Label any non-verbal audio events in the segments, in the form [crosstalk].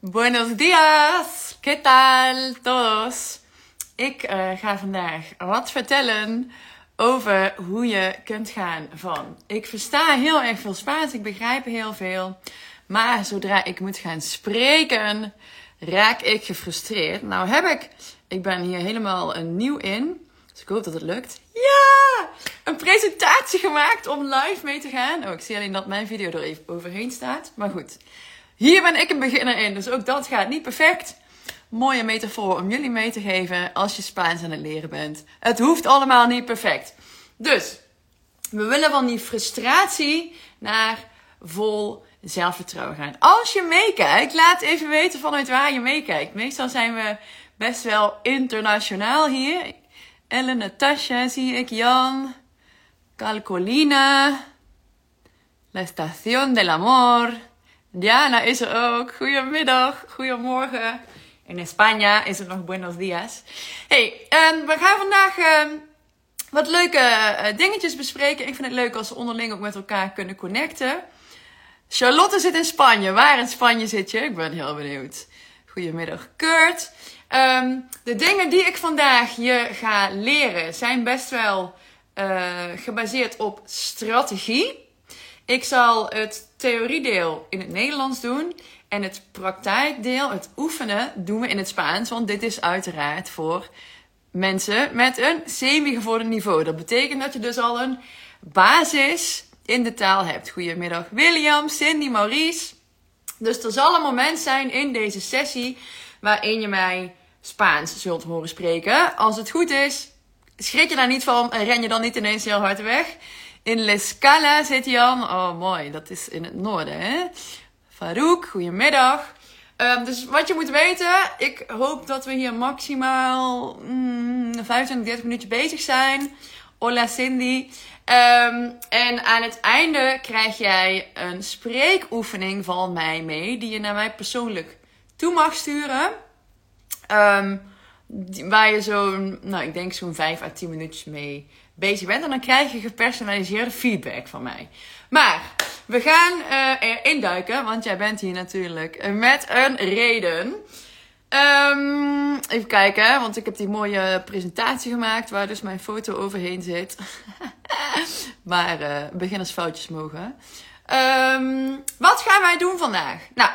Buenos días, ¿qué tal todos? Ik uh, ga vandaag wat vertellen over hoe je kunt gaan van. Ik versta heel erg veel Spaans, ik begrijp heel veel. Maar zodra ik moet gaan spreken, raak ik gefrustreerd. Nou heb ik, ik ben hier helemaal nieuw in. Dus ik hoop dat het lukt. Ja! Een presentatie gemaakt om live mee te gaan. Oh, ik zie alleen dat mijn video er even overheen staat. Maar goed. Hier ben ik een beginner in, dus ook dat gaat niet perfect. Mooie metafoor om jullie mee te geven als je Spaans aan het leren bent. Het hoeft allemaal niet perfect. Dus, we willen van die frustratie naar vol zelfvertrouwen gaan. Als je meekijkt, laat even weten vanuit waar je meekijkt. Meestal zijn we best wel internationaal hier. Ellen, Natasha zie ik, Jan, Calcolina, La Estación del Amor. Diana is er ook. Goedemiddag, goedemorgen. In Spanje is het nog buenos dias. Hey, en we gaan vandaag uh, wat leuke uh, dingetjes bespreken. Ik vind het leuk als we onderling ook met elkaar kunnen connecten. Charlotte zit in Spanje. Waar in Spanje zit je? Ik ben heel benieuwd. Goedemiddag, Kurt. Um, de dingen die ik vandaag je ga leren zijn best wel uh, gebaseerd op strategie. Ik zal het theoriedeel in het Nederlands doen. En het praktijkdeel, het oefenen, doen we in het Spaans. Want dit is uiteraard voor mensen met een semi-gevorderd niveau. Dat betekent dat je dus al een basis in de taal hebt. Goedemiddag William, Cindy, Maurice. Dus er zal een moment zijn in deze sessie waarin je mij Spaans zult horen spreken. Als het goed is, schrik je daar niet van en ren je dan niet ineens heel hard weg. In Lescala zit Jan. Oh, mooi. Dat is in het noorden, hè? Farouk, goedemiddag. Um, dus wat je moet weten, ik hoop dat we hier maximaal mm, 25, 30 minuutjes bezig zijn. Hola Cindy. Um, en aan het einde krijg jij een spreekoefening van mij mee, die je naar mij persoonlijk toe mag sturen. Um, waar je zo'n, nou ik denk zo'n 5 à 10 minuutjes mee bezig bent. En dan krijg je gepersonaliseerde feedback van mij. Maar we gaan uh, erin duiken, want jij bent hier natuurlijk met een reden. Um, even kijken, want ik heb die mooie presentatie gemaakt waar dus mijn foto overheen zit. [laughs] maar uh, beginnersfoutjes mogen. Um, wat gaan wij doen vandaag? Nou,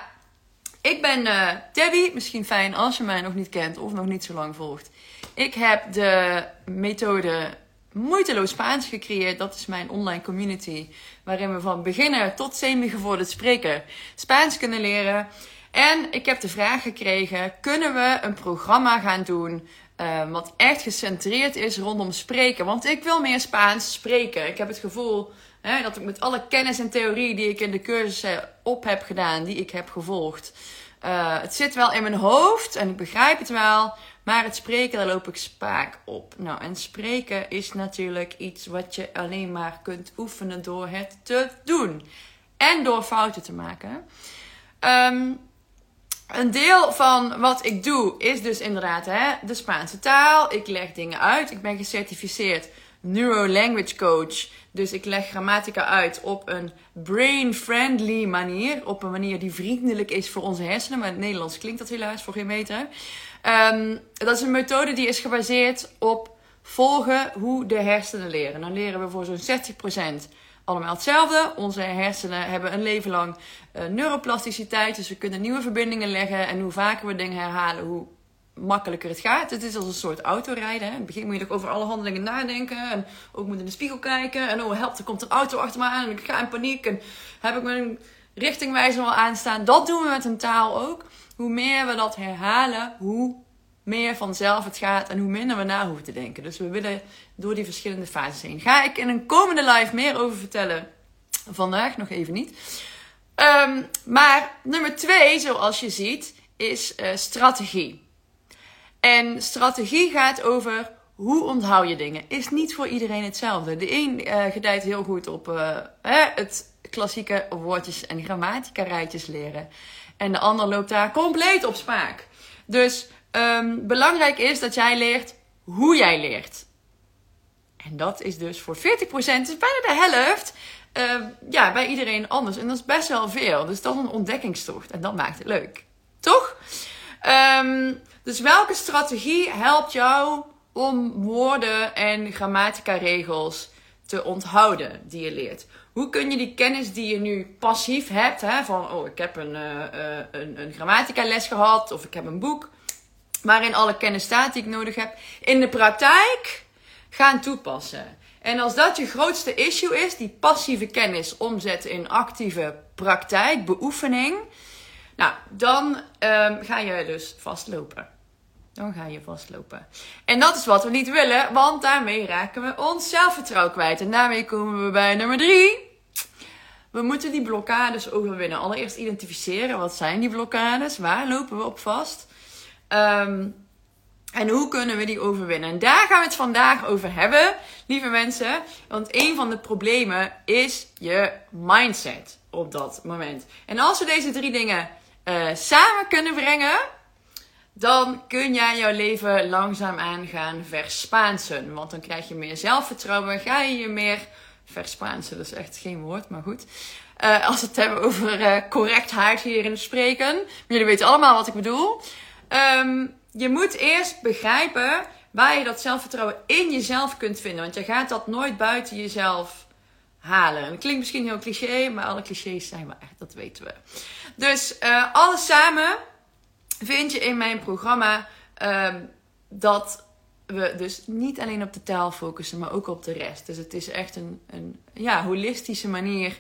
ik ben uh, Debbie. Misschien fijn als je mij nog niet kent of nog niet zo lang volgt. Ik heb de methode Moeiteloos Spaans gecreëerd. Dat is mijn online community. Waarin we van beginner tot semi-gevorderd spreker Spaans kunnen leren. En ik heb de vraag gekregen: kunnen we een programma gaan doen uh, wat echt gecentreerd is rondom spreken? Want ik wil meer Spaans spreken. Ik heb het gevoel hè, dat ik met alle kennis en theorie die ik in de cursussen op heb gedaan, die ik heb gevolgd. Uh, het zit wel in mijn hoofd en ik begrijp het wel. Maar het spreken, daar loop ik spaak op. Nou, en spreken is natuurlijk iets wat je alleen maar kunt oefenen door het te doen. En door fouten te maken. Um, een deel van wat ik doe is dus inderdaad hè, de Spaanse taal. Ik leg dingen uit. Ik ben gecertificeerd Neuro-Language Coach. Dus ik leg grammatica uit op een brain-friendly manier. Op een manier die vriendelijk is voor onze hersenen. Maar in het Nederlands klinkt dat helaas voor geen meter. Um, dat is een methode die is gebaseerd op volgen hoe de hersenen leren. Dan leren we voor zo'n 60% allemaal hetzelfde. Onze hersenen hebben een leven lang uh, neuroplasticiteit. Dus we kunnen nieuwe verbindingen leggen. En hoe vaker we dingen herhalen, hoe makkelijker het gaat. Het is als een soort autorijden. In het begin moet je nog over alle handelingen nadenken. En ook moet in de spiegel kijken. En oh help, er komt een auto achter me aan. En ik ga in paniek. En heb ik mijn richtingwijzer al aanstaan. Dat doen we met een taal ook. Hoe meer we dat herhalen, hoe meer vanzelf het gaat. En hoe minder we na hoeven te denken. Dus we willen door die verschillende fases heen. Ga ik in een komende live meer over vertellen. Vandaag nog even niet. Um, maar nummer twee, zoals je ziet, is uh, strategie. En strategie gaat over hoe onthoud je dingen. Is niet voor iedereen hetzelfde. De een uh, gedijt heel goed op uh, het klassieke woordjes en grammatica rijtjes leren. En de ander loopt daar compleet op spaak. Dus um, belangrijk is dat jij leert hoe jij leert. En dat is dus voor 40%, dus bijna de helft, uh, ja, bij iedereen anders. En dat is best wel veel. Dus dat is een ontdekkingstocht. En dat maakt het leuk. Toch? Ehm, dus welke strategie helpt jou om woorden en grammatica-regels te onthouden die je leert? Hoe kun je die kennis die je nu passief hebt, hè, van oh, ik heb een, uh, een, een grammatica-les gehad of ik heb een boek waarin alle kennis staat die ik nodig heb, in de praktijk gaan toepassen? En als dat je grootste issue is, die passieve kennis omzetten in actieve praktijk, beoefening, nou, dan um, ga je dus vastlopen. Dan ga je vastlopen. En dat is wat we niet willen, want daarmee raken we ons zelfvertrouwen kwijt. En daarmee komen we bij nummer drie. We moeten die blokkades overwinnen. Allereerst identificeren, wat zijn die blokkades? Waar lopen we op vast? Um, en hoe kunnen we die overwinnen? En daar gaan we het vandaag over hebben, lieve mensen. Want een van de problemen is je mindset op dat moment. En als we deze drie dingen uh, samen kunnen brengen, dan kun jij jouw leven langzaamaan gaan verspaansen. Want dan krijg je meer zelfvertrouwen, ga je je meer verspaansen. Dat is echt geen woord, maar goed. Uh, als we het hebben over uh, correctheid hier in spreken. Jullie weten allemaal wat ik bedoel. Um, je moet eerst begrijpen waar je dat zelfvertrouwen in jezelf kunt vinden. Want je gaat dat nooit buiten jezelf halen. Het klinkt misschien heel cliché, maar alle clichés zijn waar. Dat weten we. Dus uh, alles samen vind je in mijn programma uh, dat we dus niet alleen op de taal focussen, maar ook op de rest. Dus het is echt een, een ja, holistische manier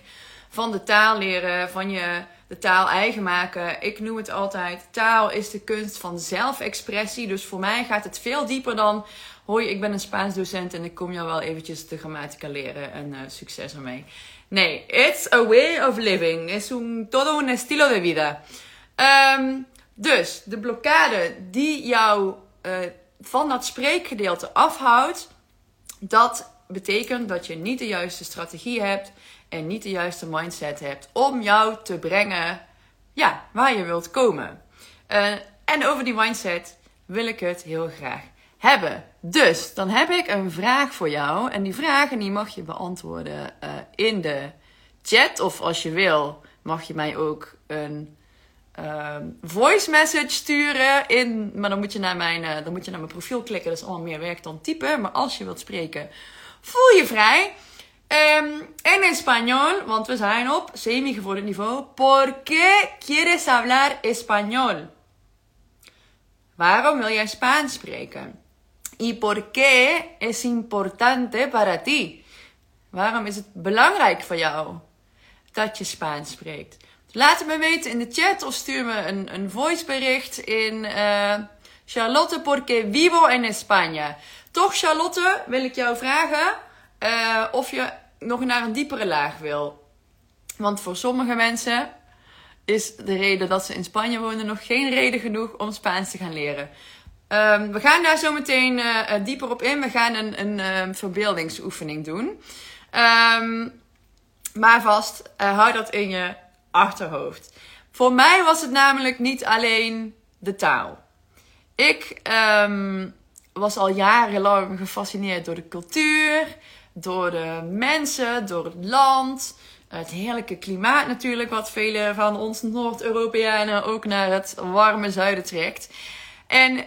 van de taal leren, van je de taal eigen maken. Ik noem het altijd: taal is de kunst van zelfexpressie. Dus voor mij gaat het veel dieper dan. Hoi, ik ben een Spaans docent en ik kom jou wel eventjes de grammatica leren en uh, succes ermee. Nee, it's a way of living. Es un, todo un estilo de vida. Um, dus de blokkade die jou uh, van dat spreekgedeelte afhoudt, dat betekent dat je niet de juiste strategie hebt en niet de juiste mindset hebt om jou te brengen ja, waar je wilt komen. Uh, en over die mindset wil ik het heel graag hebben. Dus dan heb ik een vraag voor jou. En die vragen die mag je beantwoorden uh, in de chat. Of als je wil, mag je mij ook een uh, voice message sturen. In, maar dan moet, je naar mijn, uh, dan moet je naar mijn profiel klikken. Dat is allemaal meer werk dan typen. Maar als je wilt spreken, voel je vrij. Um, en español, want we zijn op semi-gevorderd niveau. ¿Por qué quieres hablar español? Waarom wil jij Spaans spreken? ¿Y por qué es importante para ti? Waarom is het belangrijk voor jou dat je Spaans spreekt? Laat het me weten in de chat of stuur me een, een voicebericht in uh, Charlotte porque vivo en España. Toch Charlotte wil ik jou vragen uh, of je nog naar een diepere laag wil. Want voor sommige mensen is de reden dat ze in Spanje wonen nog geen reden genoeg om Spaans te gaan leren. Um, we gaan daar zo meteen uh, dieper op in. We gaan een, een um, verbeeldingsoefening doen. Um, maar vast, uh, hou dat in je achterhoofd. Voor mij was het namelijk niet alleen de taal. Ik was al jarenlang gefascineerd door de cultuur, door de mensen, door het land. Het heerlijke klimaat natuurlijk, wat vele van ons Noord-Europeanen ook naar het warme zuiden trekt. En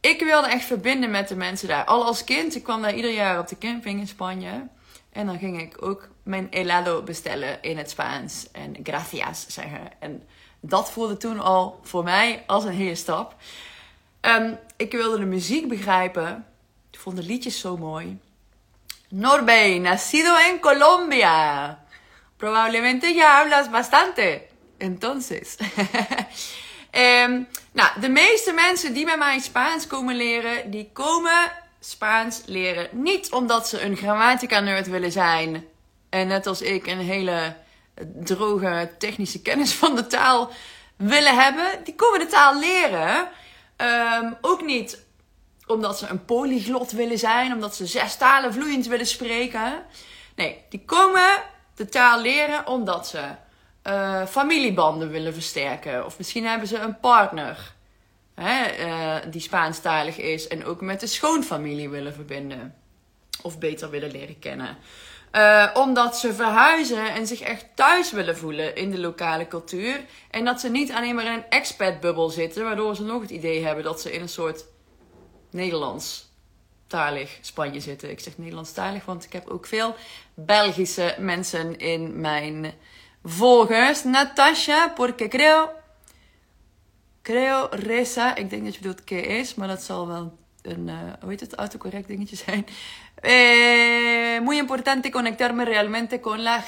ik wilde echt verbinden met de mensen daar. Al als kind, ik kwam daar ieder jaar op de camping in Spanje. En dan ging ik ook mijn helado bestellen in het Spaans. En gracias zeggen. En dat voelde toen al voor mij als een hele stap. Um, ik wilde de muziek begrijpen. Ik vond de liedjes zo mooi. Norbey, nacido en Colombia. Probablemente ya hablas bastante. Entonces. um, [laughs] nou, de meeste mensen die bij mij Spaans komen leren, die komen Spaans leren niet omdat ze een grammatica-nerd willen zijn. En net als ik een hele droge technische kennis van de taal willen hebben. Die komen de taal leren. Um, ook niet omdat ze een polyglot willen zijn, omdat ze zes talen vloeiend willen spreken. Nee, die komen de taal leren omdat ze uh, familiebanden willen versterken. Of misschien hebben ze een partner hè, uh, die Spaanstalig is en ook met de schoonfamilie willen verbinden. Of beter willen leren kennen. Uh, omdat ze verhuizen en zich echt thuis willen voelen in de lokale cultuur. En dat ze niet alleen maar in een expat-bubbel zitten, waardoor ze nog het idee hebben dat ze in een soort Nederlands-talig Spanje zitten. Ik zeg Nederlandstalig, want ik heb ook veel Belgische mensen in mijn volgers. Natasha, porque creo. Creo, Reza. Ik denk dat je bedoelt que is, maar dat zal wel een, uh, hoe heet het, autocorrect dingetje zijn. Eh, muy importante conectarme realmente con la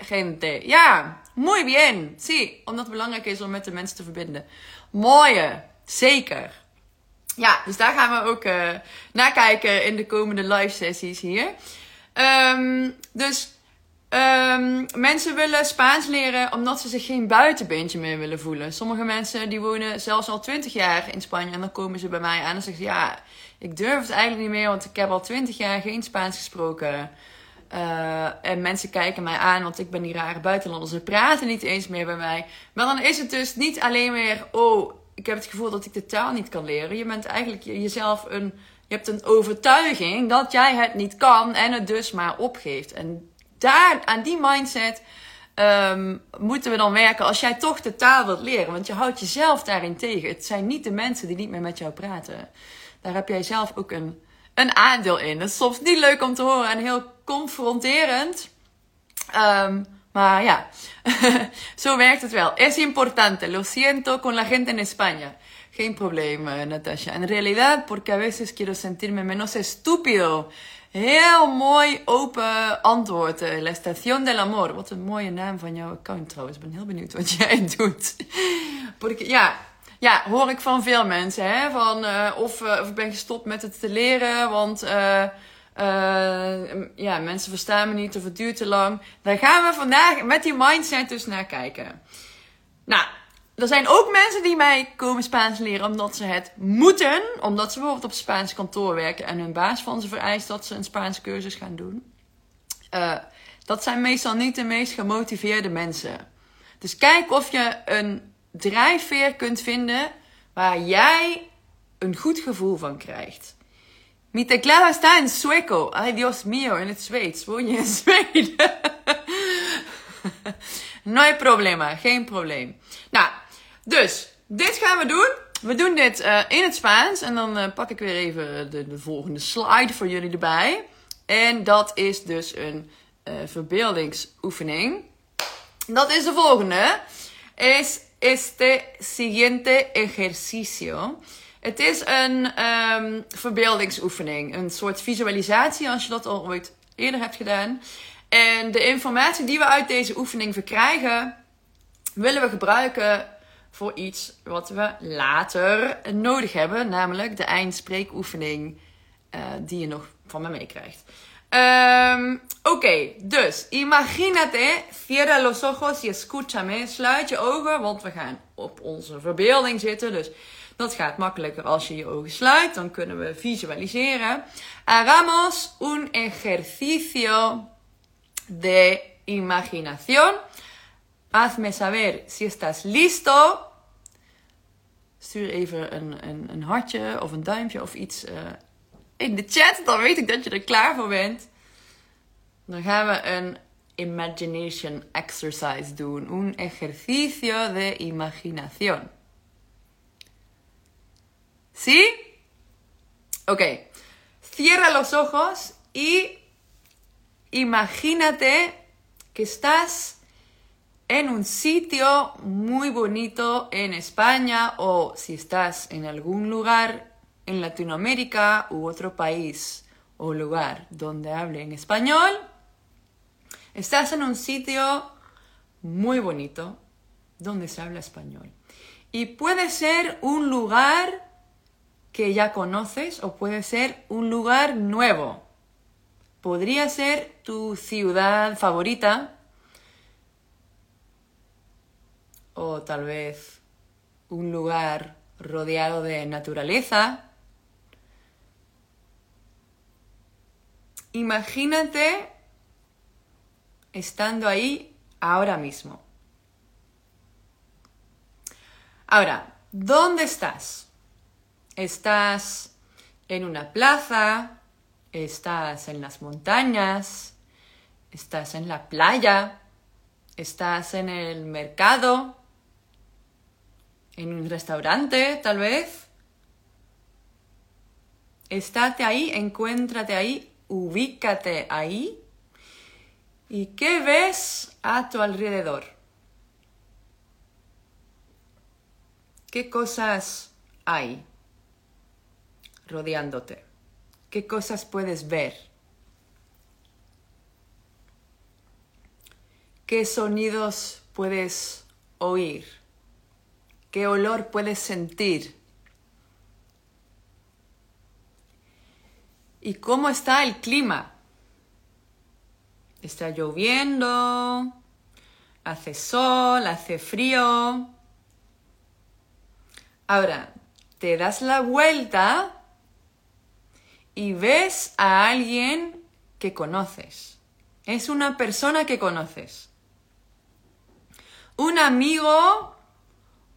gente. Ja, muy bien. Sí, omdat het belangrijk is om met de mensen te verbinden. Mooie, zeker. Ja, dus daar gaan we ook uh, naar kijken in de komende live sessies hier. Um, dus um, mensen willen Spaans leren omdat ze zich geen buitenbeentje meer willen voelen. Sommige mensen die wonen zelfs al 20 jaar in Spanje en dan komen ze bij mij aan en zeggen ze ja ik durf het eigenlijk niet meer, want ik heb al twintig jaar geen Spaans gesproken. Uh, en mensen kijken mij aan, want ik ben die rare buitenlander. Ze praten niet eens meer bij mij. Maar dan is het dus niet alleen meer, oh, ik heb het gevoel dat ik de taal niet kan leren. Je bent eigenlijk jezelf een, je hebt een overtuiging dat jij het niet kan en het dus maar opgeeft. En daar, aan die mindset, um, moeten we dan werken als jij toch de taal wilt leren. Want je houdt jezelf daarin tegen. Het zijn niet de mensen die niet meer met jou praten daar heb jij zelf ook een, een aandeel in. Dat is soms niet leuk om te horen en heel confronterend. Um, maar ja, [laughs] zo werkt het wel. Es importante, lo siento con la gente en España. Geen probleem, uh, Natasha. En realidad, porque a veces quiero sentirme menos estúpido. Heel mooi open antwoord. Uh, La Estación del Amor. Wat een mooie naam van jouw account trouwens. Ik ben heel benieuwd wat [laughs] jij doet. ja, ja, hoor ik van veel mensen. Hè? Van, uh, of, uh, of ik ben gestopt met het te leren, want ja, mensen verstaan me niet of het duurt te lang. Daar gaan we vandaag met die mindset dus naar kijken. Nou, er zijn ook mensen die mij komen Spaans leren omdat ze het moeten. Omdat ze bijvoorbeeld op Spaans kantoor werken en hun baas van ze vereist dat ze een Spaans cursus gaan doen. dat zijn meestal niet de meest gemotiveerde mensen. Dus kijk of je een drijfveer kunt vinden waar jij een goed gevoel van krijgt. Mi teclado está en sueco. Ay, Dios mío, in het Zweeds. Woon je in [laughs] Zweden? no hay problema, geen probleem. Nou, dus, dit gaan we doen. We doen dit uh, in het Spaans. En dan uh, pak ik weer even de, de, volgende slide voor jullie erbij. En dat is dus een uh, verbeeldingsoefening. Dat is de volgende. Is este siguiente ejercicio. Het is een um, verbeeldingsoefening, een soort visualisatie als je dat al ooit eerder hebt gedaan. En de informatie die we uit deze oefening verkrijgen, willen we gebruiken voor iets wat we later nodig hebben, namelijk de eindspreekoefening uh, die je nog van me meekrijgt. Um, Oké, dus imagínate, cierra los ojos y escúchame. Sluit je ogen, want we gaan op onze verbeelding zitten. Dus dat gaat makkelijker als je je ogen sluit. Dan kunnen we visualiseren. Hagamos un ejercicio de imaginación. Hazme saber si estás listo. Stuur even een, een, een hartje of een duimpje of iets uh, in de chat. Dan weet ik dat je er klaar voor bent. Dan gaan we een imagination exercise doen. Un ejercicio de imaginación. ¿Sí? Ok. Cierra los ojos y imagínate que estás en un sitio muy bonito en España o si estás en algún lugar en Latinoamérica u otro país o lugar donde hablen español, estás en un sitio muy bonito donde se habla español. Y puede ser un lugar que ya conoces o puede ser un lugar nuevo. Podría ser tu ciudad favorita o tal vez un lugar rodeado de naturaleza Imagínate estando ahí ahora mismo. Ahora, ¿dónde estás? ¿Estás en una plaza? ¿Estás en las montañas? Estás en la playa. Estás en el mercado. En un restaurante, tal vez. Estate ahí, encuéntrate ahí, ubícate ahí. ¿Y qué ves a tu alrededor? ¿Qué cosas hay rodeándote? ¿Qué cosas puedes ver? ¿Qué sonidos puedes oír? ¿Qué olor puedes sentir? ¿Y cómo está el clima? ¿Está lloviendo? ¿Hace sol? ¿Hace frío? Ahora, te das la vuelta y ves a alguien que conoces. Es una persona que conoces. Un amigo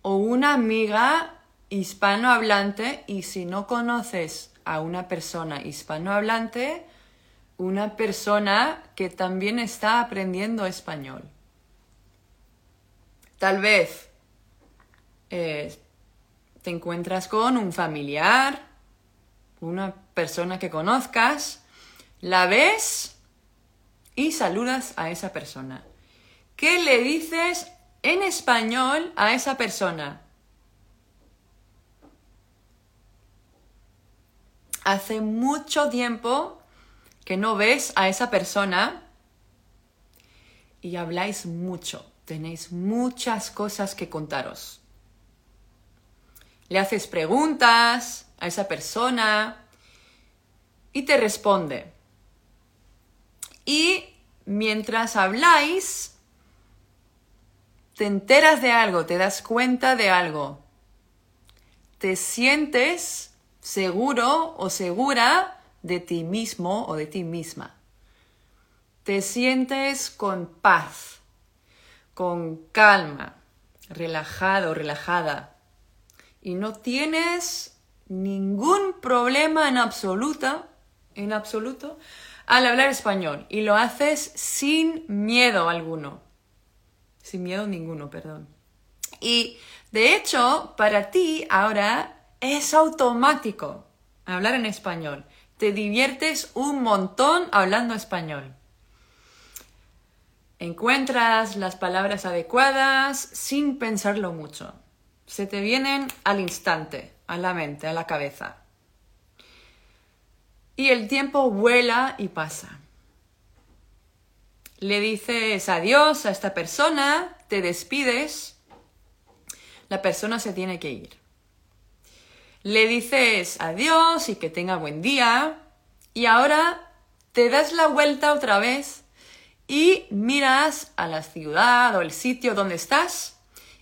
o una amiga hispanohablante y si no conoces a una persona hispanohablante, una persona que también está aprendiendo español. Tal vez eh, te encuentras con un familiar, una persona que conozcas, la ves y saludas a esa persona. ¿Qué le dices en español a esa persona? Hace mucho tiempo que no ves a esa persona y habláis mucho, tenéis muchas cosas que contaros le haces preguntas a esa persona y te responde. Y mientras habláis, te enteras de algo, te das cuenta de algo. Te sientes seguro o segura de ti mismo o de ti misma. Te sientes con paz, con calma, relajado, relajada y no tienes ningún problema en absoluta, en absoluto, al hablar español y lo haces sin miedo alguno. Sin miedo ninguno, perdón. Y de hecho, para ti ahora es automático hablar en español. Te diviertes un montón hablando español. Encuentras las palabras adecuadas sin pensarlo mucho se te vienen al instante, a la mente, a la cabeza. Y el tiempo vuela y pasa. Le dices adiós a esta persona, te despides, la persona se tiene que ir. Le dices adiós y que tenga buen día y ahora te das la vuelta otra vez y miras a la ciudad o el sitio donde estás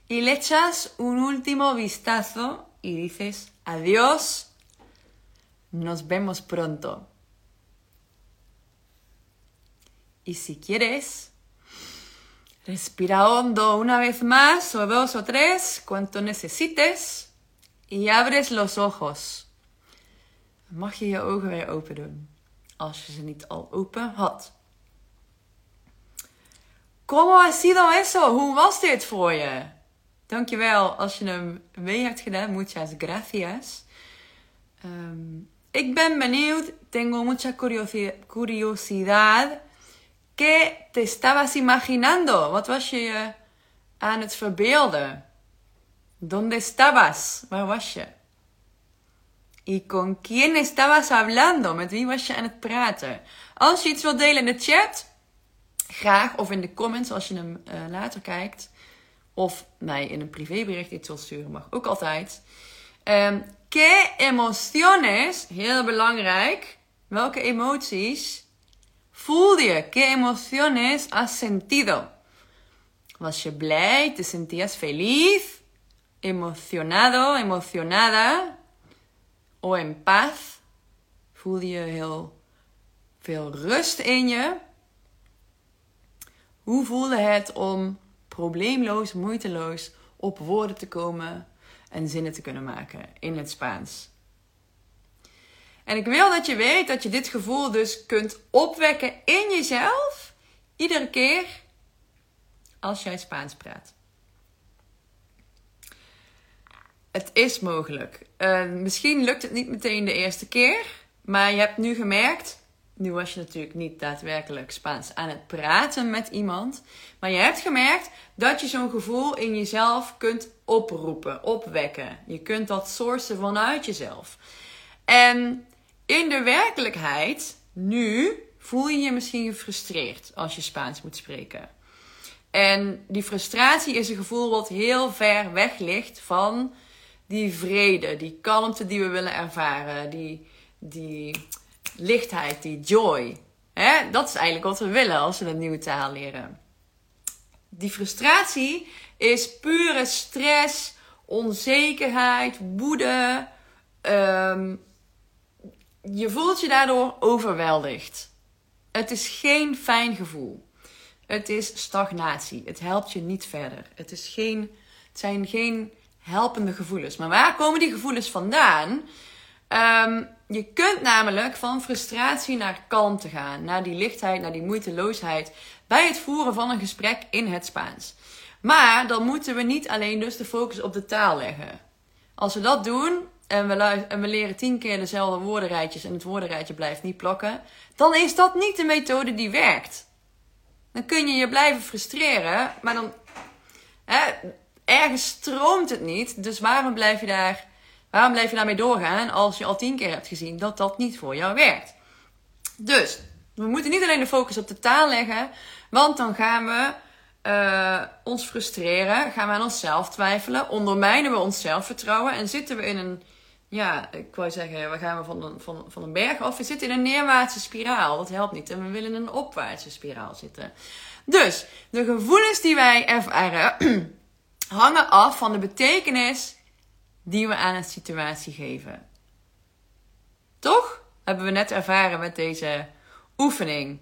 y le echas un último vistazo y dices adiós, nos vemos pronto. Y si quieres, respira hondo una vez más o dos o tres, cuanto necesites, y abres los ojos. Mag je je ogen weer open doen, als je ze niet al open had. ¿Cómo ha sido eso? Hoe was dit voor je? Dankjewel als je hem mee hebt gedaan. Muchas gracias. Um, ik ben benieuwd. Tengo mucha curiosidad. ¿Qué te estabas imaginando? Wat was je aan het verbeelden? ¿Dónde estabas? Waar was je? Y con quién estabas hablando? Met wie was je aan het praten? Als je iets wilt delen in de chat, graag. Of in de comments als je hem uh, later kijkt of mij in een privébericht iets wil sturen, mag ook altijd. Um, ¿Qué emociones? Heel belangrijk. Welke emoties voelde je? ¿Qué emociones has sentido? Was je blij? ¿Te sentías feliz? ¿Emocionado? ¿Emocionada? O en paz? Voelde je heel veel rust in je? Hoe voelde het om probleemloos, moeiteloos op woorden te komen en zinnen te kunnen maken in het Spaans. En ik wil dat je weet dat je dit gevoel dus kunt opwekken in jezelf Iedere keer als jij Spaans praat. Het is mogelijk. Uh, misschien lukt het niet meteen de eerste keer, maar je hebt nu gemerkt. Nu was je natuurlijk niet daadwerkelijk Spaans aan het praten met iemand. Maar je hebt gemerkt dat je zo'n gevoel in jezelf kunt oproepen, opwekken. Je kunt dat sourcen vanuit jezelf. En in de werkelijkheid, nu, voel je je misschien gefrustreerd als je Spaans moet spreken. En die frustratie is een gevoel wat heel ver weg ligt van die vrede, die kalmte die we willen ervaren, die, die lichtheid, die joy. Dat is eigenlijk wat we willen als we een nieuwe taal leren. Die frustratie is pure stress, onzekerheid, woede. Um, je voelt je daardoor overweldigd. Het is geen fijn gevoel. Het is stagnatie. Het helpt je niet verder. Het, is geen, het zijn geen helpende gevoelens. Maar waar komen die gevoelens vandaan? Ehm, je kunt namelijk van frustratie naar kalmte gaan, naar die lichtheid, naar die moeiteloosheid bij het voeren van een gesprek in het Spaans. Maar dan moeten we niet alleen dus de focus op de taal leggen. Als we dat doen en we, en we leren tien keer dezelfde woordenrijtjes en het woordenrijtje blijft niet plakken, dan is dat niet de methode die werkt. Dan kun je je blijven frustreren, maar dan hè, ergens stroomt het niet. Dus waarom blijf je daar Waarom blijf je daarmee doorgaan als je al tien keer hebt gezien dat dat niet voor jou werkt? Dus we moeten niet alleen de focus op de taal leggen, want dan gaan we uh, ons frustreren, gaan we aan onszelf twijfelen, ondermijnen we ons zelfvertrouwen en zitten we in een, ja, ik wou zeggen, we gaan van een, van, van een berg af, we zitten in een neerwaartse spiraal. Dat helpt niet en we willen in een opwaartse spiraal zitten. Dus de gevoelens die wij ervaren [clears throat] hangen af van de betekenis die we aan een situatie geven. Toch? Hebben we net ervaren met deze oefening.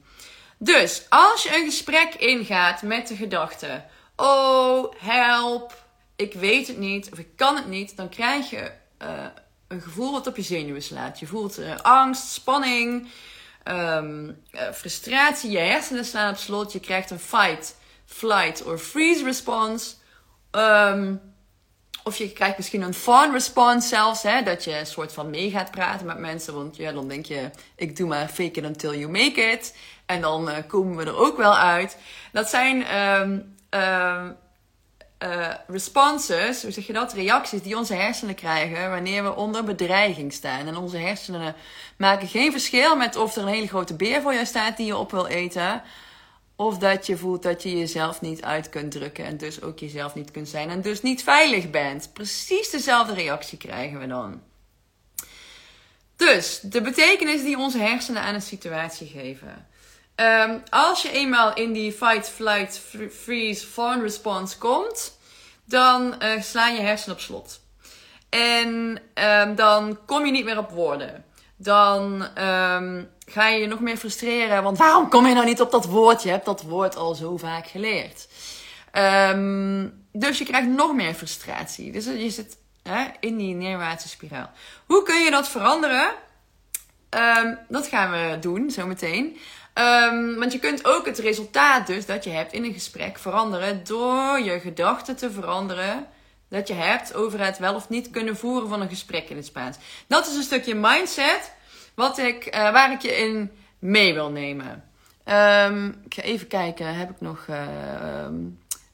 Dus als je een gesprek ingaat met de gedachte: Oh, help, ik weet het niet of ik kan het niet, dan krijg je uh, een gevoel wat op je zenuwen slaat. Je voelt uh, angst, spanning, um, uh, frustratie, je hersenen slaan op slot, je krijgt een fight, flight of freeze response. Um, of je krijgt misschien een fun response zelfs, hè, dat je een soort van mee gaat praten met mensen. Want ja, dan denk je, ik doe maar fake it until you make it. En dan uh, komen we er ook wel uit. Dat zijn um, uh, responses, hoe zeg je dat? Reacties die onze hersenen krijgen wanneer we onder bedreiging staan. En onze hersenen maken geen verschil met of er een hele grote beer voor je staat die je op wil eten. Of dat je voelt dat je jezelf niet uit kunt drukken en dus ook jezelf niet kunt zijn en dus niet veilig bent. Precies dezelfde reactie krijgen we dan. Dus de betekenis die onze hersenen aan een situatie geven. Um, als je eenmaal in die fight, flight, freeze, fawn response komt, dan uh, slaan je hersenen op slot. En um, dan kom je niet meer op woorden. Dan um, ga je je nog meer frustreren. Want waarom kom je nou niet op dat woord? Je hebt dat woord al zo vaak geleerd. Dus je krijgt nog meer frustratie. Dus je zit hè, in die neerwaartse spiraal. Hoe kun je dat veranderen? Dat gaan we doen zometeen. Um, want je kunt ook het resultaat dus dat je hebt in een gesprek veranderen door je gedachten te veranderen dat je hebt over het wel of niet kunnen voeren van een gesprek in het Spaans. Dat is een stukje mindset wat ik, uh, waar ik je in mee wil nemen. Um, ik ga even kijken, heb ik nog uh,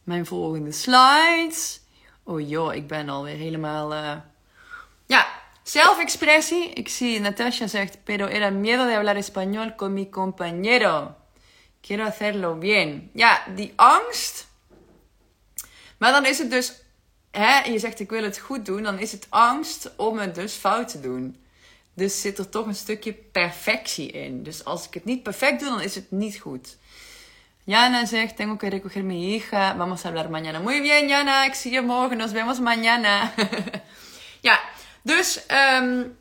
mijn volgende slides? Oh joh, ik ben alweer helemaal... Uh... Ja, zelfexpressie. Ik zie Natasha zegt, pero era miedo de hablar español con mi compañero. Quiero hacerlo bien. Ja, die angst. Maar dan is het dus, hè, je zegt ik wil het goed doen, dan is het angst om het dus fout te doen. Dus zit er toch een stukje perfectie in. Dus als ik het niet perfect doe, dan is het niet goed. Jana zegt, tengo que recoger mi hija, vamos a hablar mañana. Muy bien, Jana, ik zie je morgen, nos vemos mañana. [laughs] dus um,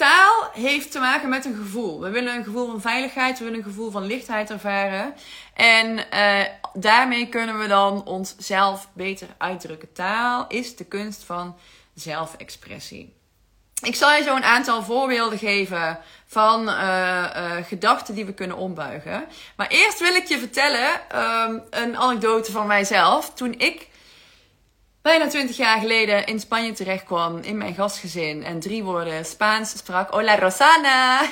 taal heeft te maken met een gevoel. We willen een gevoel van veiligheid, we willen een gevoel van lichtheid ervaren. En uh, daarmee kunnen we dan onszelf beter uitdrukken. Taal is de kunst van zelfexpressie. ik zal je zo een aantal voorbeelden geven van uh, gedachten die we kunnen ombuigen. Maar eerst wil ik je vertellen um, een anekdote van mijzelf. Toen ik bijna 20 jaar geleden in Spanje terecht kwam in mijn gastgezin en drie woorden Spaans sprak. Hola Rosana!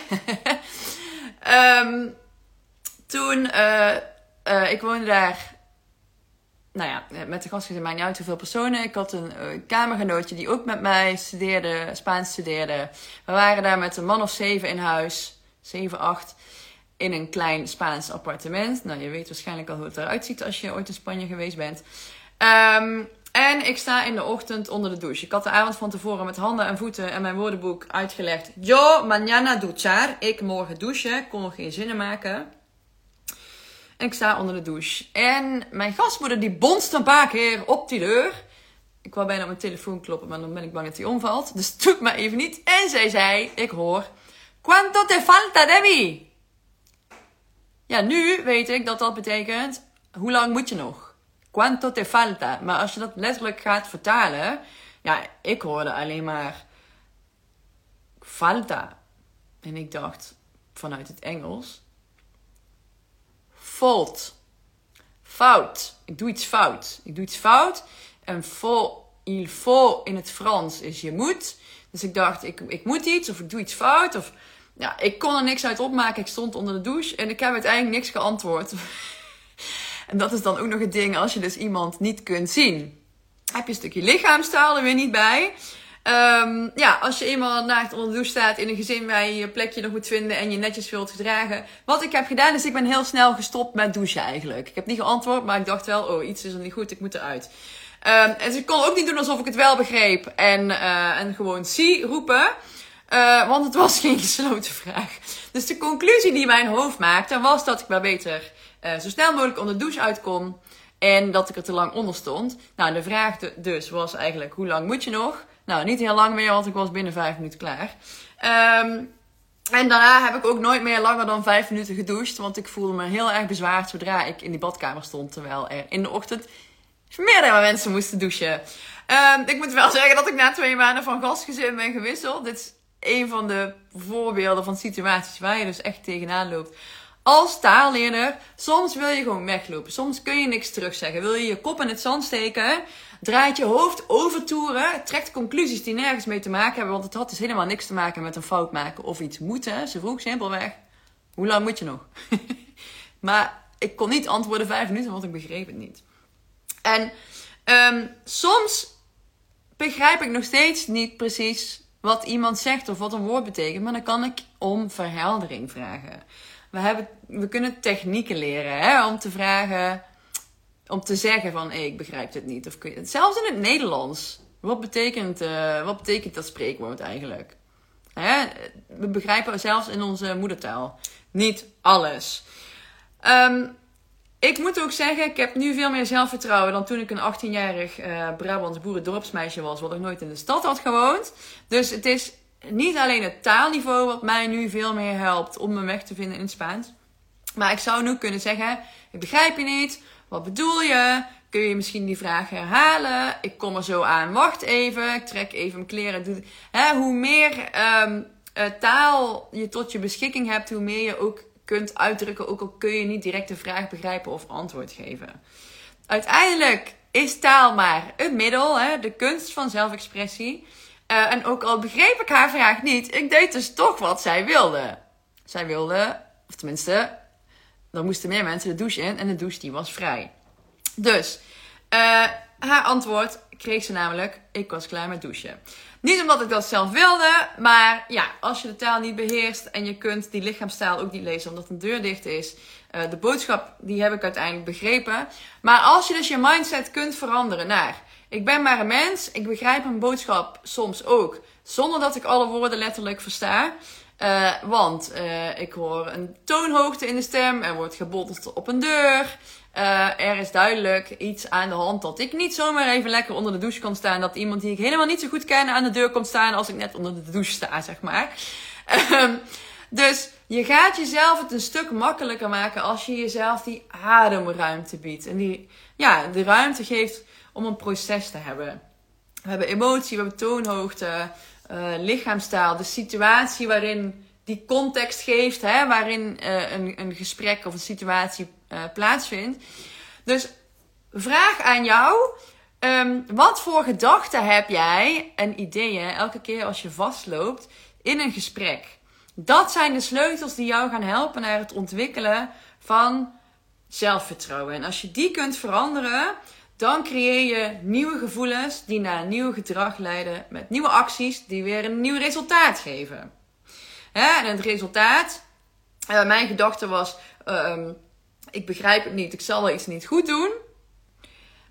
um, [laughs] toen, uh, ik woonde daar nou ja, met de gastgezin mij niet uit hoeveel personen. Ik had een kamergenootje die ook met mij studeerde, Spaans studeerde. We waren daar met een man of zeven in huis, zeven, acht, in een klein Spaans appartement. Nou, je weet waarschijnlijk al hoe het eruit ziet als je ooit in Spanje geweest bent. Um, en ik sta in de ochtend onder de douche. Ik had de avond van tevoren met handen en voeten en mijn woordenboek uitgelegd. Yo mañana duchar. Ik morgen douchen. Kon nog geen zinnen maken. En ik sta onder de douche. En mijn gastmoeder die bonst een paar keer op die deur. Ik wou bijna op mijn telefoon kloppen, maar dan ben ik bang dat hij omvalt. Dus het [laughs] doet me even niet. En zij zei, ik hoor... Quanto te falta, Debbie? Ja, nu weet ik dat dat betekent... Hoe lang moet je nog? Quanto te falta? Maar als je dat letterlijk gaat vertalen... Ja, ik hoorde alleen maar... Falta. En ik dacht, vanuit het Engels fault. Fout. Ik doe iets fout. Ik doe iets fout. En faut, il faut in het Frans is je moet. Dus ik dacht, ik, ik moet iets of ik doe iets fout. Of, ja, ik kon er niks uit opmaken. Ik stond onder de douche en ik heb uiteindelijk niks geantwoord. [laughs] en dat is dan ook nog het ding als je dus iemand niet kunt zien. Heb je een stukje lichaamstaal er weer niet bij. Um, ja, als je eenmaal naakt onder de douche staat in een gezin waar je je plekje nog moet vinden en je netjes wilt gedragen. Wat ik heb gedaan is, ik ben heel snel gestopt met douchen eigenlijk. Ik heb niet geantwoord, maar ik dacht wel, oh, iets is er niet goed, ik moet eruit. Um, en ik kon ook niet doen alsof ik het wel begreep en, uh, en gewoon zie roepen. Uh, want het was [laughs] geen gesloten vraag. Dus de conclusie die mijn hoofd maakte was dat ik maar beter uh, zo snel mogelijk onder de douche uitkom. En dat ik er te lang onder stond. Nou, de vraag dus was eigenlijk, hoe lang moet je nog? Nou, niet heel lang meer, want ik was binnen vijf minuten klaar. Um, en daarna heb ik ook nooit meer langer dan vijf minuten gedoucht. Want ik voelde me heel erg bezwaard zodra ik in die badkamer stond. Terwijl er in de ochtend meerdere mensen moesten douchen. Um, ik moet wel zeggen dat ik na twee maanden van gastgezin ben gewisseld. Dit is een van de voorbeelden van situaties waar je dus echt tegenaan loopt. Als taalleerder, soms wil je gewoon weglopen. Soms kun je niks terugzeggen. Wil je je kop in het zand steken? draait je hoofd overtoeren, trekt conclusies die nergens mee te maken hebben, want het had dus helemaal niks te maken met een fout maken of iets moeten. Ze vroeg simpelweg, hoe lang moet je nog? [laughs] maar ik kon niet antwoorden vijf minuten, want ik begreep het niet. En um, soms begrijp ik nog steeds niet precies wat iemand zegt of wat een woord betekent, maar dan kan ik om verheldering vragen. We, hebben, we kunnen technieken leren hè, om te vragen om te zeggen van ik begrijp dit niet. Of kun je, zelfs in het Nederlands. Wat betekent, uh, wat betekent dat spreekwoord eigenlijk? Hè? We begrijpen zelfs in onze moedertaal niet alles. Um, ik moet ook zeggen, ik heb nu veel meer zelfvertrouwen dan toen ik een 18-jarig uh, Brabants boerendorpsmeisje was, wat ik nooit in de stad had gewoond. Dus het is niet alleen het taalniveau wat mij nu veel meer helpt om mijn weg te vinden in het Spaans. Maar ik zou nu kunnen zeggen, ik begrijp je niet, wat bedoel je? Kun je misschien die vraag herhalen? Ik kom er zo aan. Wacht even. Ik trek even mijn kleren. Hoe meer um, taal je tot je beschikking hebt, hoe meer je ook kunt uitdrukken. Ook al kun je niet direct de vraag begrijpen of antwoord geven. Uiteindelijk is taal maar een middel, de kunst van zelfexpressie. Uh, en ook al begreep ik haar vraag niet, ik deed dus toch wat zij wilde. Zij wilde, of tenminste, dan moesten meer mensen de douche in en de douche die was vrij. Dus, uh, haar antwoord kreeg ze namelijk, ik was klaar met douchen. Niet omdat ik dat zelf wilde, maar ja, als je de taal niet beheerst en je kunt die lichaamstaal ook niet lezen omdat een deur dicht is. Uh, de boodschap, die heb ik uiteindelijk begrepen. Maar als je dus je mindset kunt veranderen naar, ik ben maar een mens, ik begrijp een boodschap soms ook, zonder dat ik alle woorden letterlijk versta. Uh, want uh, ik hoor een toonhoogte in de stem. Er wordt gebotteld op een deur. Uh, er is duidelijk iets aan de hand dat ik niet zomaar even lekker onder de douche kan staan. Dat iemand die ik helemaal niet zo goed ken aan de deur komt staan als ik net onder de douche sta, zeg maar. Um, dus je gaat jezelf het een stuk makkelijker maken als je jezelf die ademruimte biedt. En die, ja, de ruimte geeft om een proces te hebben. We hebben emotie, we hebben toonhoogte. uh, lichaamstaal, de situatie waarin die context geeft, hè, waarin uh, een, een gesprek of een situatie uh, plaatsvindt. Dus vraag aan jou, um, wat voor gedachten heb jij en ideeën elke keer als je vastloopt in een gesprek? Dat zijn de sleutels die jou gaan helpen naar het ontwikkelen van zelfvertrouwen. En als je die kunt veranderen, dan creëer je nieuwe gevoelens die naar nieuw gedrag leiden met nieuwe acties die weer een nieuw resultaat geven. Hè? En het resultaat, uh, mijn gedachte was, uh, ik begrijp het niet, ik zal wel iets niet goed doen.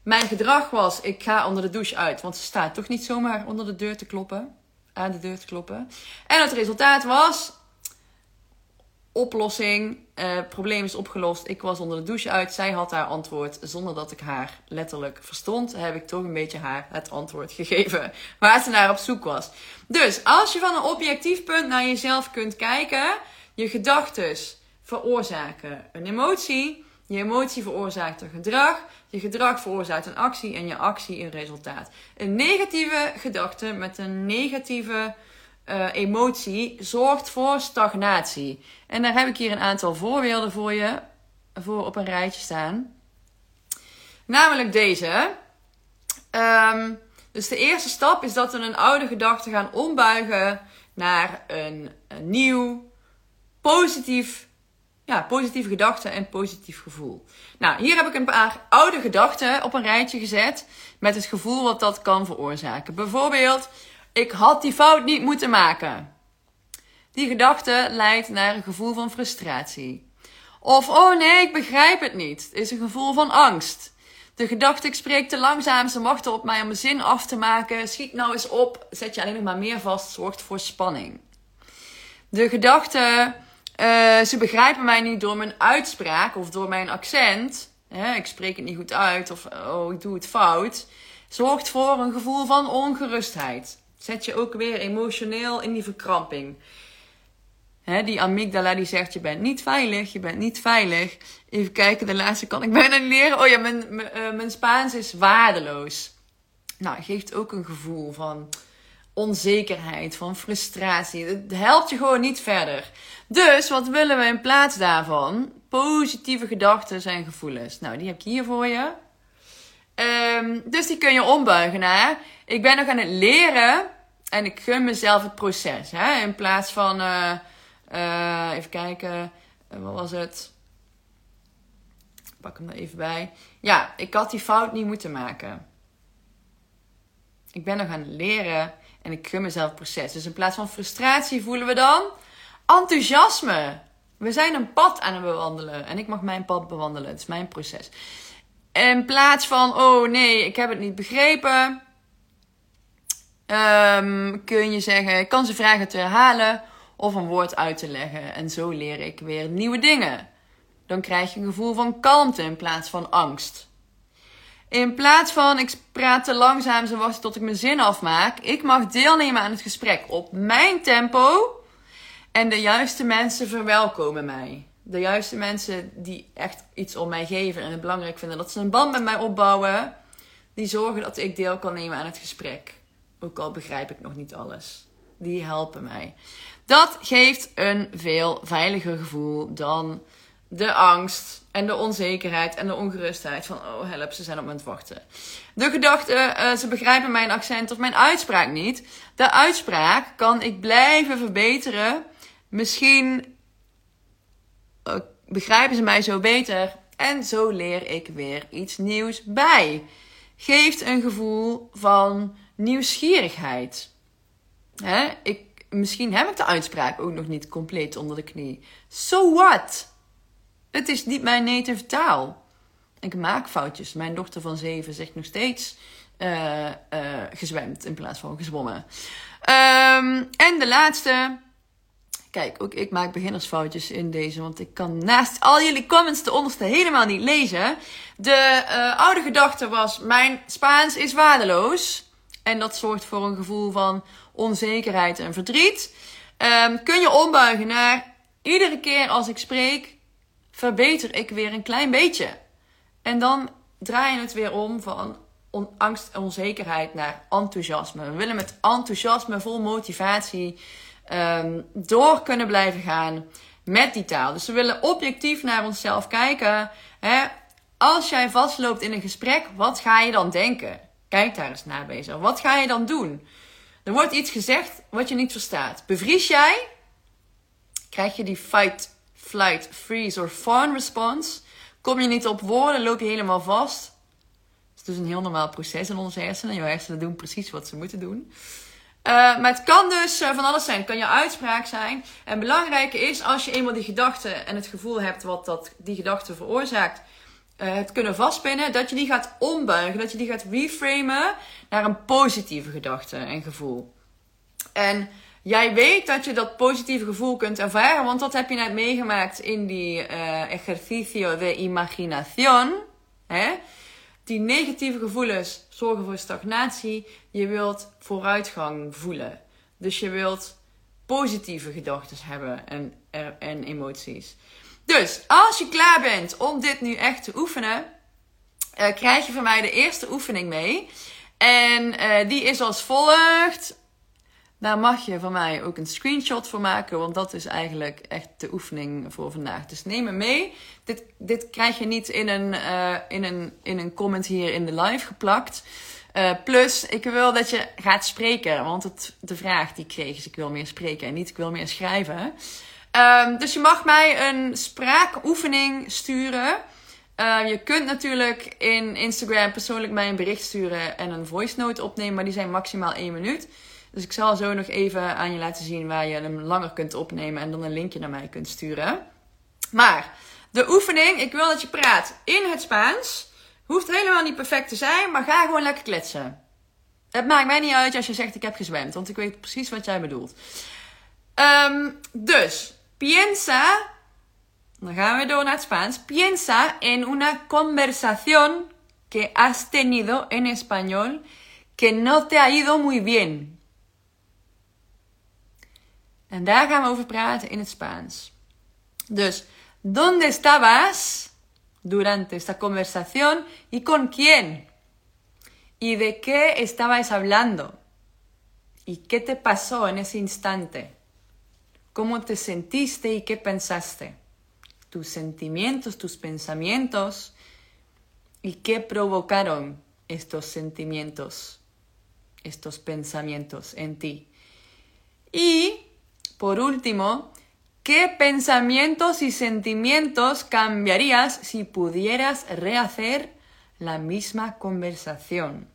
Mijn gedrag was, ik ga onder de douche uit, want ze staat toch niet zomaar onder de deur te kloppen, aan de deur te kloppen. En het resultaat was, oplossing. Uh, probleem is opgelost. Ik was onder de douche uit. Zij had haar antwoord. Zonder dat ik haar letterlijk verstond, heb ik toch een beetje haar het antwoord gegeven. [laughs] Waar ze naar op zoek was. Dus als je van een objectief punt naar jezelf kunt kijken. Je gedachten veroorzaken een emotie. Je emotie veroorzaakt een gedrag. Je gedrag veroorzaakt een actie. En je actie een resultaat. Een negatieve gedachte met een negatieve uh, emotie zorgt voor stagnatie. En daar heb ik hier een aantal voorbeelden voor je voor op een rijtje staan. Namelijk deze. Um, dus de eerste stap is dat we een oude gedachte gaan ombuigen naar een, een nieuw, positief, ja, positieve gedachte en positief gevoel. Nou, hier heb ik een paar oude gedachten op een rijtje gezet met het gevoel wat dat kan veroorzaken. Bijvoorbeeld, ik had die fout niet moeten maken. Die gedachte leidt naar een gevoel van frustratie. Of, oh nee, ik begrijp het niet. Is een gevoel van angst. De gedachte, ik spreek te langzaam, ze wachten op mij om mijn zin af te maken. Schiet nou eens op, zet je alleen nog maar meer vast, zorgt voor spanning. De gedachte, uh, ze begrijpen mij niet door mijn uitspraak of door mijn accent. Hè, ik spreek het niet goed uit of oh, ik doe het fout. Zorgt voor een gevoel van ongerustheid zet je ook weer emotioneel in die verkramping. He, die amygdala die zegt, je bent niet veilig, je bent niet veilig. Even kijken, de laatste kan ik [laughs] bijna niet leren. Oh ja, mijn, uh, mijn Spaans is waardeloos. Nou, geeft ook een gevoel van onzekerheid, van frustratie. Het helpt je gewoon niet verder. Dus wat willen we in plaats daarvan? Positieve gedachten en gevoelens. Nou, die heb ik hier voor je. Um, dus die kun je ombuigen naar. Ik ben nog aan het leren en ik gun mezelf het proces. Hè? In plaats van, uh, uh, even kijken, uh, wat was het? Pak hem er even bij. Ja, ik had die fout niet moeten maken. Ik ben nog aan het leren en ik gun mezelf het proces. Dus in plaats van frustratie voelen we dan enthousiasme. We zijn een pad aan het bewandelen en ik mag mijn pad bewandelen. Het is mijn proces. In plaats van, oh nee, ik heb het niet begrepen, um, kun je zeggen, ik kan ze vragen te herhalen of een woord uit te leggen. En zo leer ik weer nieuwe dingen. Dan krijg je een gevoel van kalmte in plaats van angst. In plaats van ik praat te langzaam, ze wachten tot ik mijn zin afmaak. Ik mag deelnemen aan het gesprek op mijn tempo. En de juiste mensen verwelkomen mij de juiste mensen die echt iets om mij geven en het belangrijk vinden dat ze een band met mij opbouwen, die zorgen dat ik deel kan nemen aan het gesprek. Ook al begrijp ik nog niet alles. Die helpen mij. Dat geeft een veel veiliger gevoel dan de angst en de onzekerheid en de ongerustheid van oh help, ze zijn op me wachten. De gedachte, uh, ze begrijpen mijn accent of mijn uitspraak niet. De uitspraak kan ik blijven verbeteren. Misschien begrijpen ze mij zo beter. En zo leer ik weer iets nieuws bij. Geeft een gevoel van nieuwsgierigheid. Hè? Ik, misschien heb ik de uitspraak ook nog niet compleet onder de knie. So what? Het is niet mijn native taal. Ik maak foutjes. Mijn dochter van zeven zegt nog steeds uh, gezwemd in plaats van gezwommen. Um, en de laatste. Kijk, ook ik maak beginnersfoutjes in deze, want ik kan naast al jullie comments de onderste helemaal niet lezen. De uh, oude gedachte was: mijn Spaans is waardeloos. En dat zorgt voor een gevoel van onzekerheid en verdriet. Um, kun je ombuigen naar iedere keer als ik spreek, verbeter ik weer een klein beetje. En dan draai je het weer om van: angst en onzekerheid naar enthousiasme. We willen met enthousiasme, vol motivatie, um, door kunnen blijven gaan met die taal. Dus we willen objectief naar onszelf kijken. Hè? Als jij vastloopt in een gesprek, wat ga je dan denken? Kijk daar eens naar bezig. Wat ga je dan doen? Er wordt iets gezegd wat je niet verstaat. Bevries jij? Krijg je die fight, flight, freeze of fawn response? Kom je niet op woorden, loop je helemaal vast? Het is dus een heel normaal proces in onze hersenen. Je hersenen doen precies wat ze moeten doen. Uh, maar het kan dus uh, van alles zijn. Het kan je uitspraak zijn. En belangrijk is, als je eenmaal die gedachte en het gevoel hebt wat dat, die gedachte veroorzaakt, uh, het kunnen vastpinnen, dat je die gaat ombuigen. Dat je die gaat reframen naar een positieve gedachte en gevoel. En jij weet dat je dat positieve gevoel kunt ervaren, want dat heb je net meegemaakt in die ejercicio de imaginación. Hè? Die negatieve gevoelens zorgen voor stagnatie. Je wilt vooruitgang voelen. Dus je wilt positieve gedachten hebben en, en emoties. Dus als je klaar bent om dit nu echt te oefenen, uh, krijg je van mij de eerste oefening mee. En uh, die is als volgt. Daar mag je van mij ook een screenshot voor maken, want dat is eigenlijk echt de oefening voor vandaag. Dus neem me mee. Dit, dit krijg je niet in een, uh, in, een, in een comment hier in de live geplakt. Uh, plus, ik wil dat je gaat spreken, want het, de vraag die kreeg is: ik wil meer spreken en niet ik wil meer schrijven. Um, dus je mag mij een spraakoefening sturen. Uh, je kunt natuurlijk in Instagram persoonlijk mij een bericht sturen en een voice note opnemen, maar die zijn maximaal één minuut. Dus ik zal zo nog even aan je laten zien waar je hem langer kunt opnemen en dan een linkje naar mij kunt sturen. Maar de oefening, ik wil dat je praat in het Spaans. Hoeft helemaal niet perfect te zijn, maar ga gewoon lekker kletsen. Het maakt mij niet uit als je zegt ik heb gezwemd, want ik weet precies wat jij bedoelt. Um, dus, piensa, dan gaan we door naar het Spaans. Piensa en una conversación que has tenido en español que no te ha ido muy bien. En daar gaan we over praten in het Spaans. ¿dónde estabas durante esta conversación y con quién? ¿Y de qué estabais hablando? ¿Y qué te pasó en ese instante? ¿Cómo te sentiste y qué pensaste? Tus sentimientos, tus pensamientos y qué provocaron estos sentimientos, estos pensamientos en ti. Y por último, ¿qué pensamientos y sentimientos cambiarías si pudieras rehacer la misma conversación?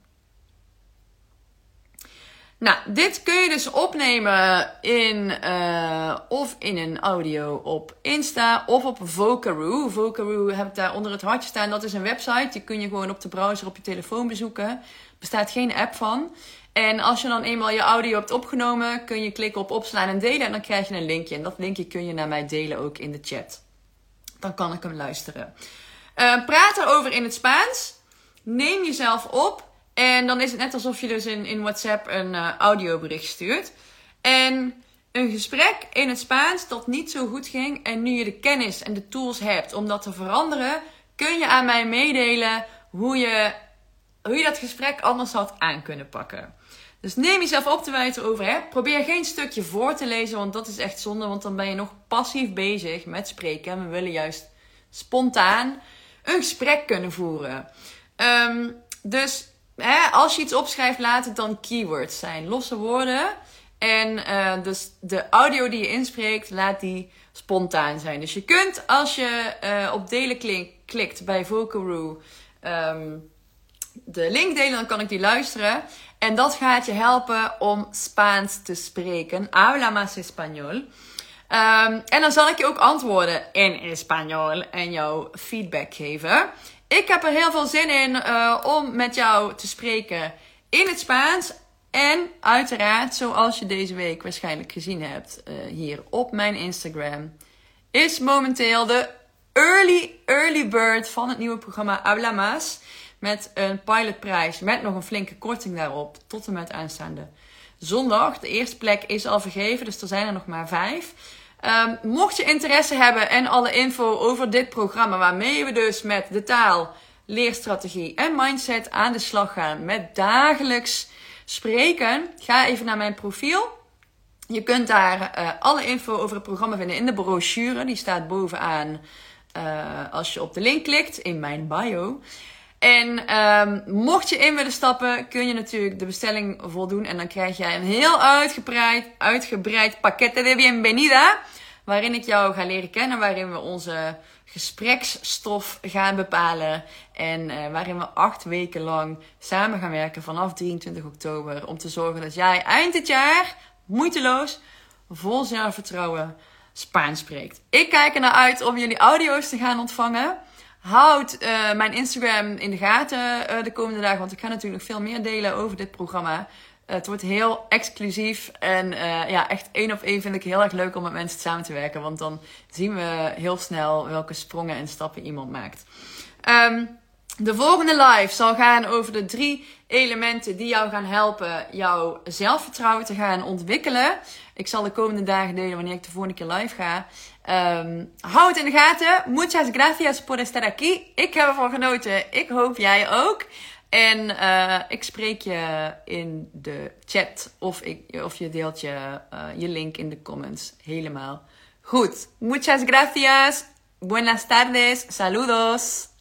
Nou, dit kun je dus opnemen in uh, of in een audio op Insta of op Vocaroo. Vocaroo heb ik daar onder het hartje staan. Dat is een website. Die kun je gewoon op de browser op je telefoon bezoeken. Er bestaat geen app van. En als je dan eenmaal je audio hebt opgenomen, kun je klikken op opslaan en delen. En dan krijg je een linkje. En dat linkje kun je naar mij delen ook in de chat. Dan kan ik hem luisteren. Uh, praat erover in het Spaans. Neem jezelf op. En dan is het net alsof je dus in, in WhatsApp een uh, audiobericht stuurt. En een gesprek in het Spaans dat niet zo goed ging. En nu je de kennis en de tools hebt om dat te veranderen, kun je aan mij meedelen hoe je, hoe je dat gesprek anders had aan kunnen pakken. Dus neem jezelf op te wijten over. Hè? Probeer geen stukje voor te lezen, want dat is echt zonde. Want dan ben je nog passief bezig met spreken. En we willen juist spontaan een gesprek kunnen voeren. Um, dus hè, als je iets opschrijft, laat het dan keywords zijn. Losse woorden. En uh, dus de audio die je inspreekt, laat die spontaan zijn. Dus je kunt als je uh, op delen klikt bij Vocalroo um, de link delen, dan kan ik die luisteren. En dat gaat je helpen om Spaans te spreken. Habla más español. Um, en dan zal ik je ook antwoorden in Español en jou feedback geven. Ik heb er heel veel zin in uh, om met jou te spreken in het Spaans. En uiteraard, zoals je deze week waarschijnlijk gezien hebt uh, hier op mijn Instagram, is momenteel de early, early bird van het nieuwe programma Habla Más. Met een pilotprijs met nog een flinke korting daarop tot en met aanstaande zondag. De eerste plek is al vergeven, dus er zijn er nog maar vijf. Um, mocht je interesse hebben en alle info over dit programma, waarmee we dus met de taal leerstrategie en mindset aan de slag gaan met dagelijks spreken, ga even naar mijn profiel. Je kunt daar uh, alle info over het programma vinden in de brochure. Die staat bovenaan uh, als je op de link klikt in mijn bio. En um, mocht je in willen stappen, kun je natuurlijk de bestelling voldoen. En dan krijg jij een heel uitgebreid, uitgebreid pakkette de bienvenida. Waarin ik jou ga leren kennen, waarin we onze gespreksstof gaan bepalen. En uh, waarin we acht weken lang samen gaan werken vanaf 23 oktober. Om te zorgen dat jij eind dit jaar moeiteloos, vol zelfvertrouwen Spaans spreekt. Ik kijk er naar uit om jullie audio's te gaan ontvangen. Houd uh, mijn Instagram in de gaten uh, de komende dagen, want ik ga natuurlijk nog veel meer delen over dit programma. Het wordt heel exclusief en ja, echt één op één vind ik heel erg leuk om met mensen samen te werken, want dan zien we heel snel welke sprongen en stappen iemand maakt. Um, de volgende live zal gaan over de drie elementen die jou gaan helpen jouw zelfvertrouwen te gaan ontwikkelen. Ik zal de komende dagen delen wanneer ik de volgende keer live ga. Um, het in de gaten. Muchas gracias por estar aquí. Ik heb ervan genoten. Ik hoop jij ook. En uh, ik spreek je in de chat of, ik, of je deelt je, uh, je link in de comments. Helemaal goed. Muchas gracias. Buenas tardes. Saludos.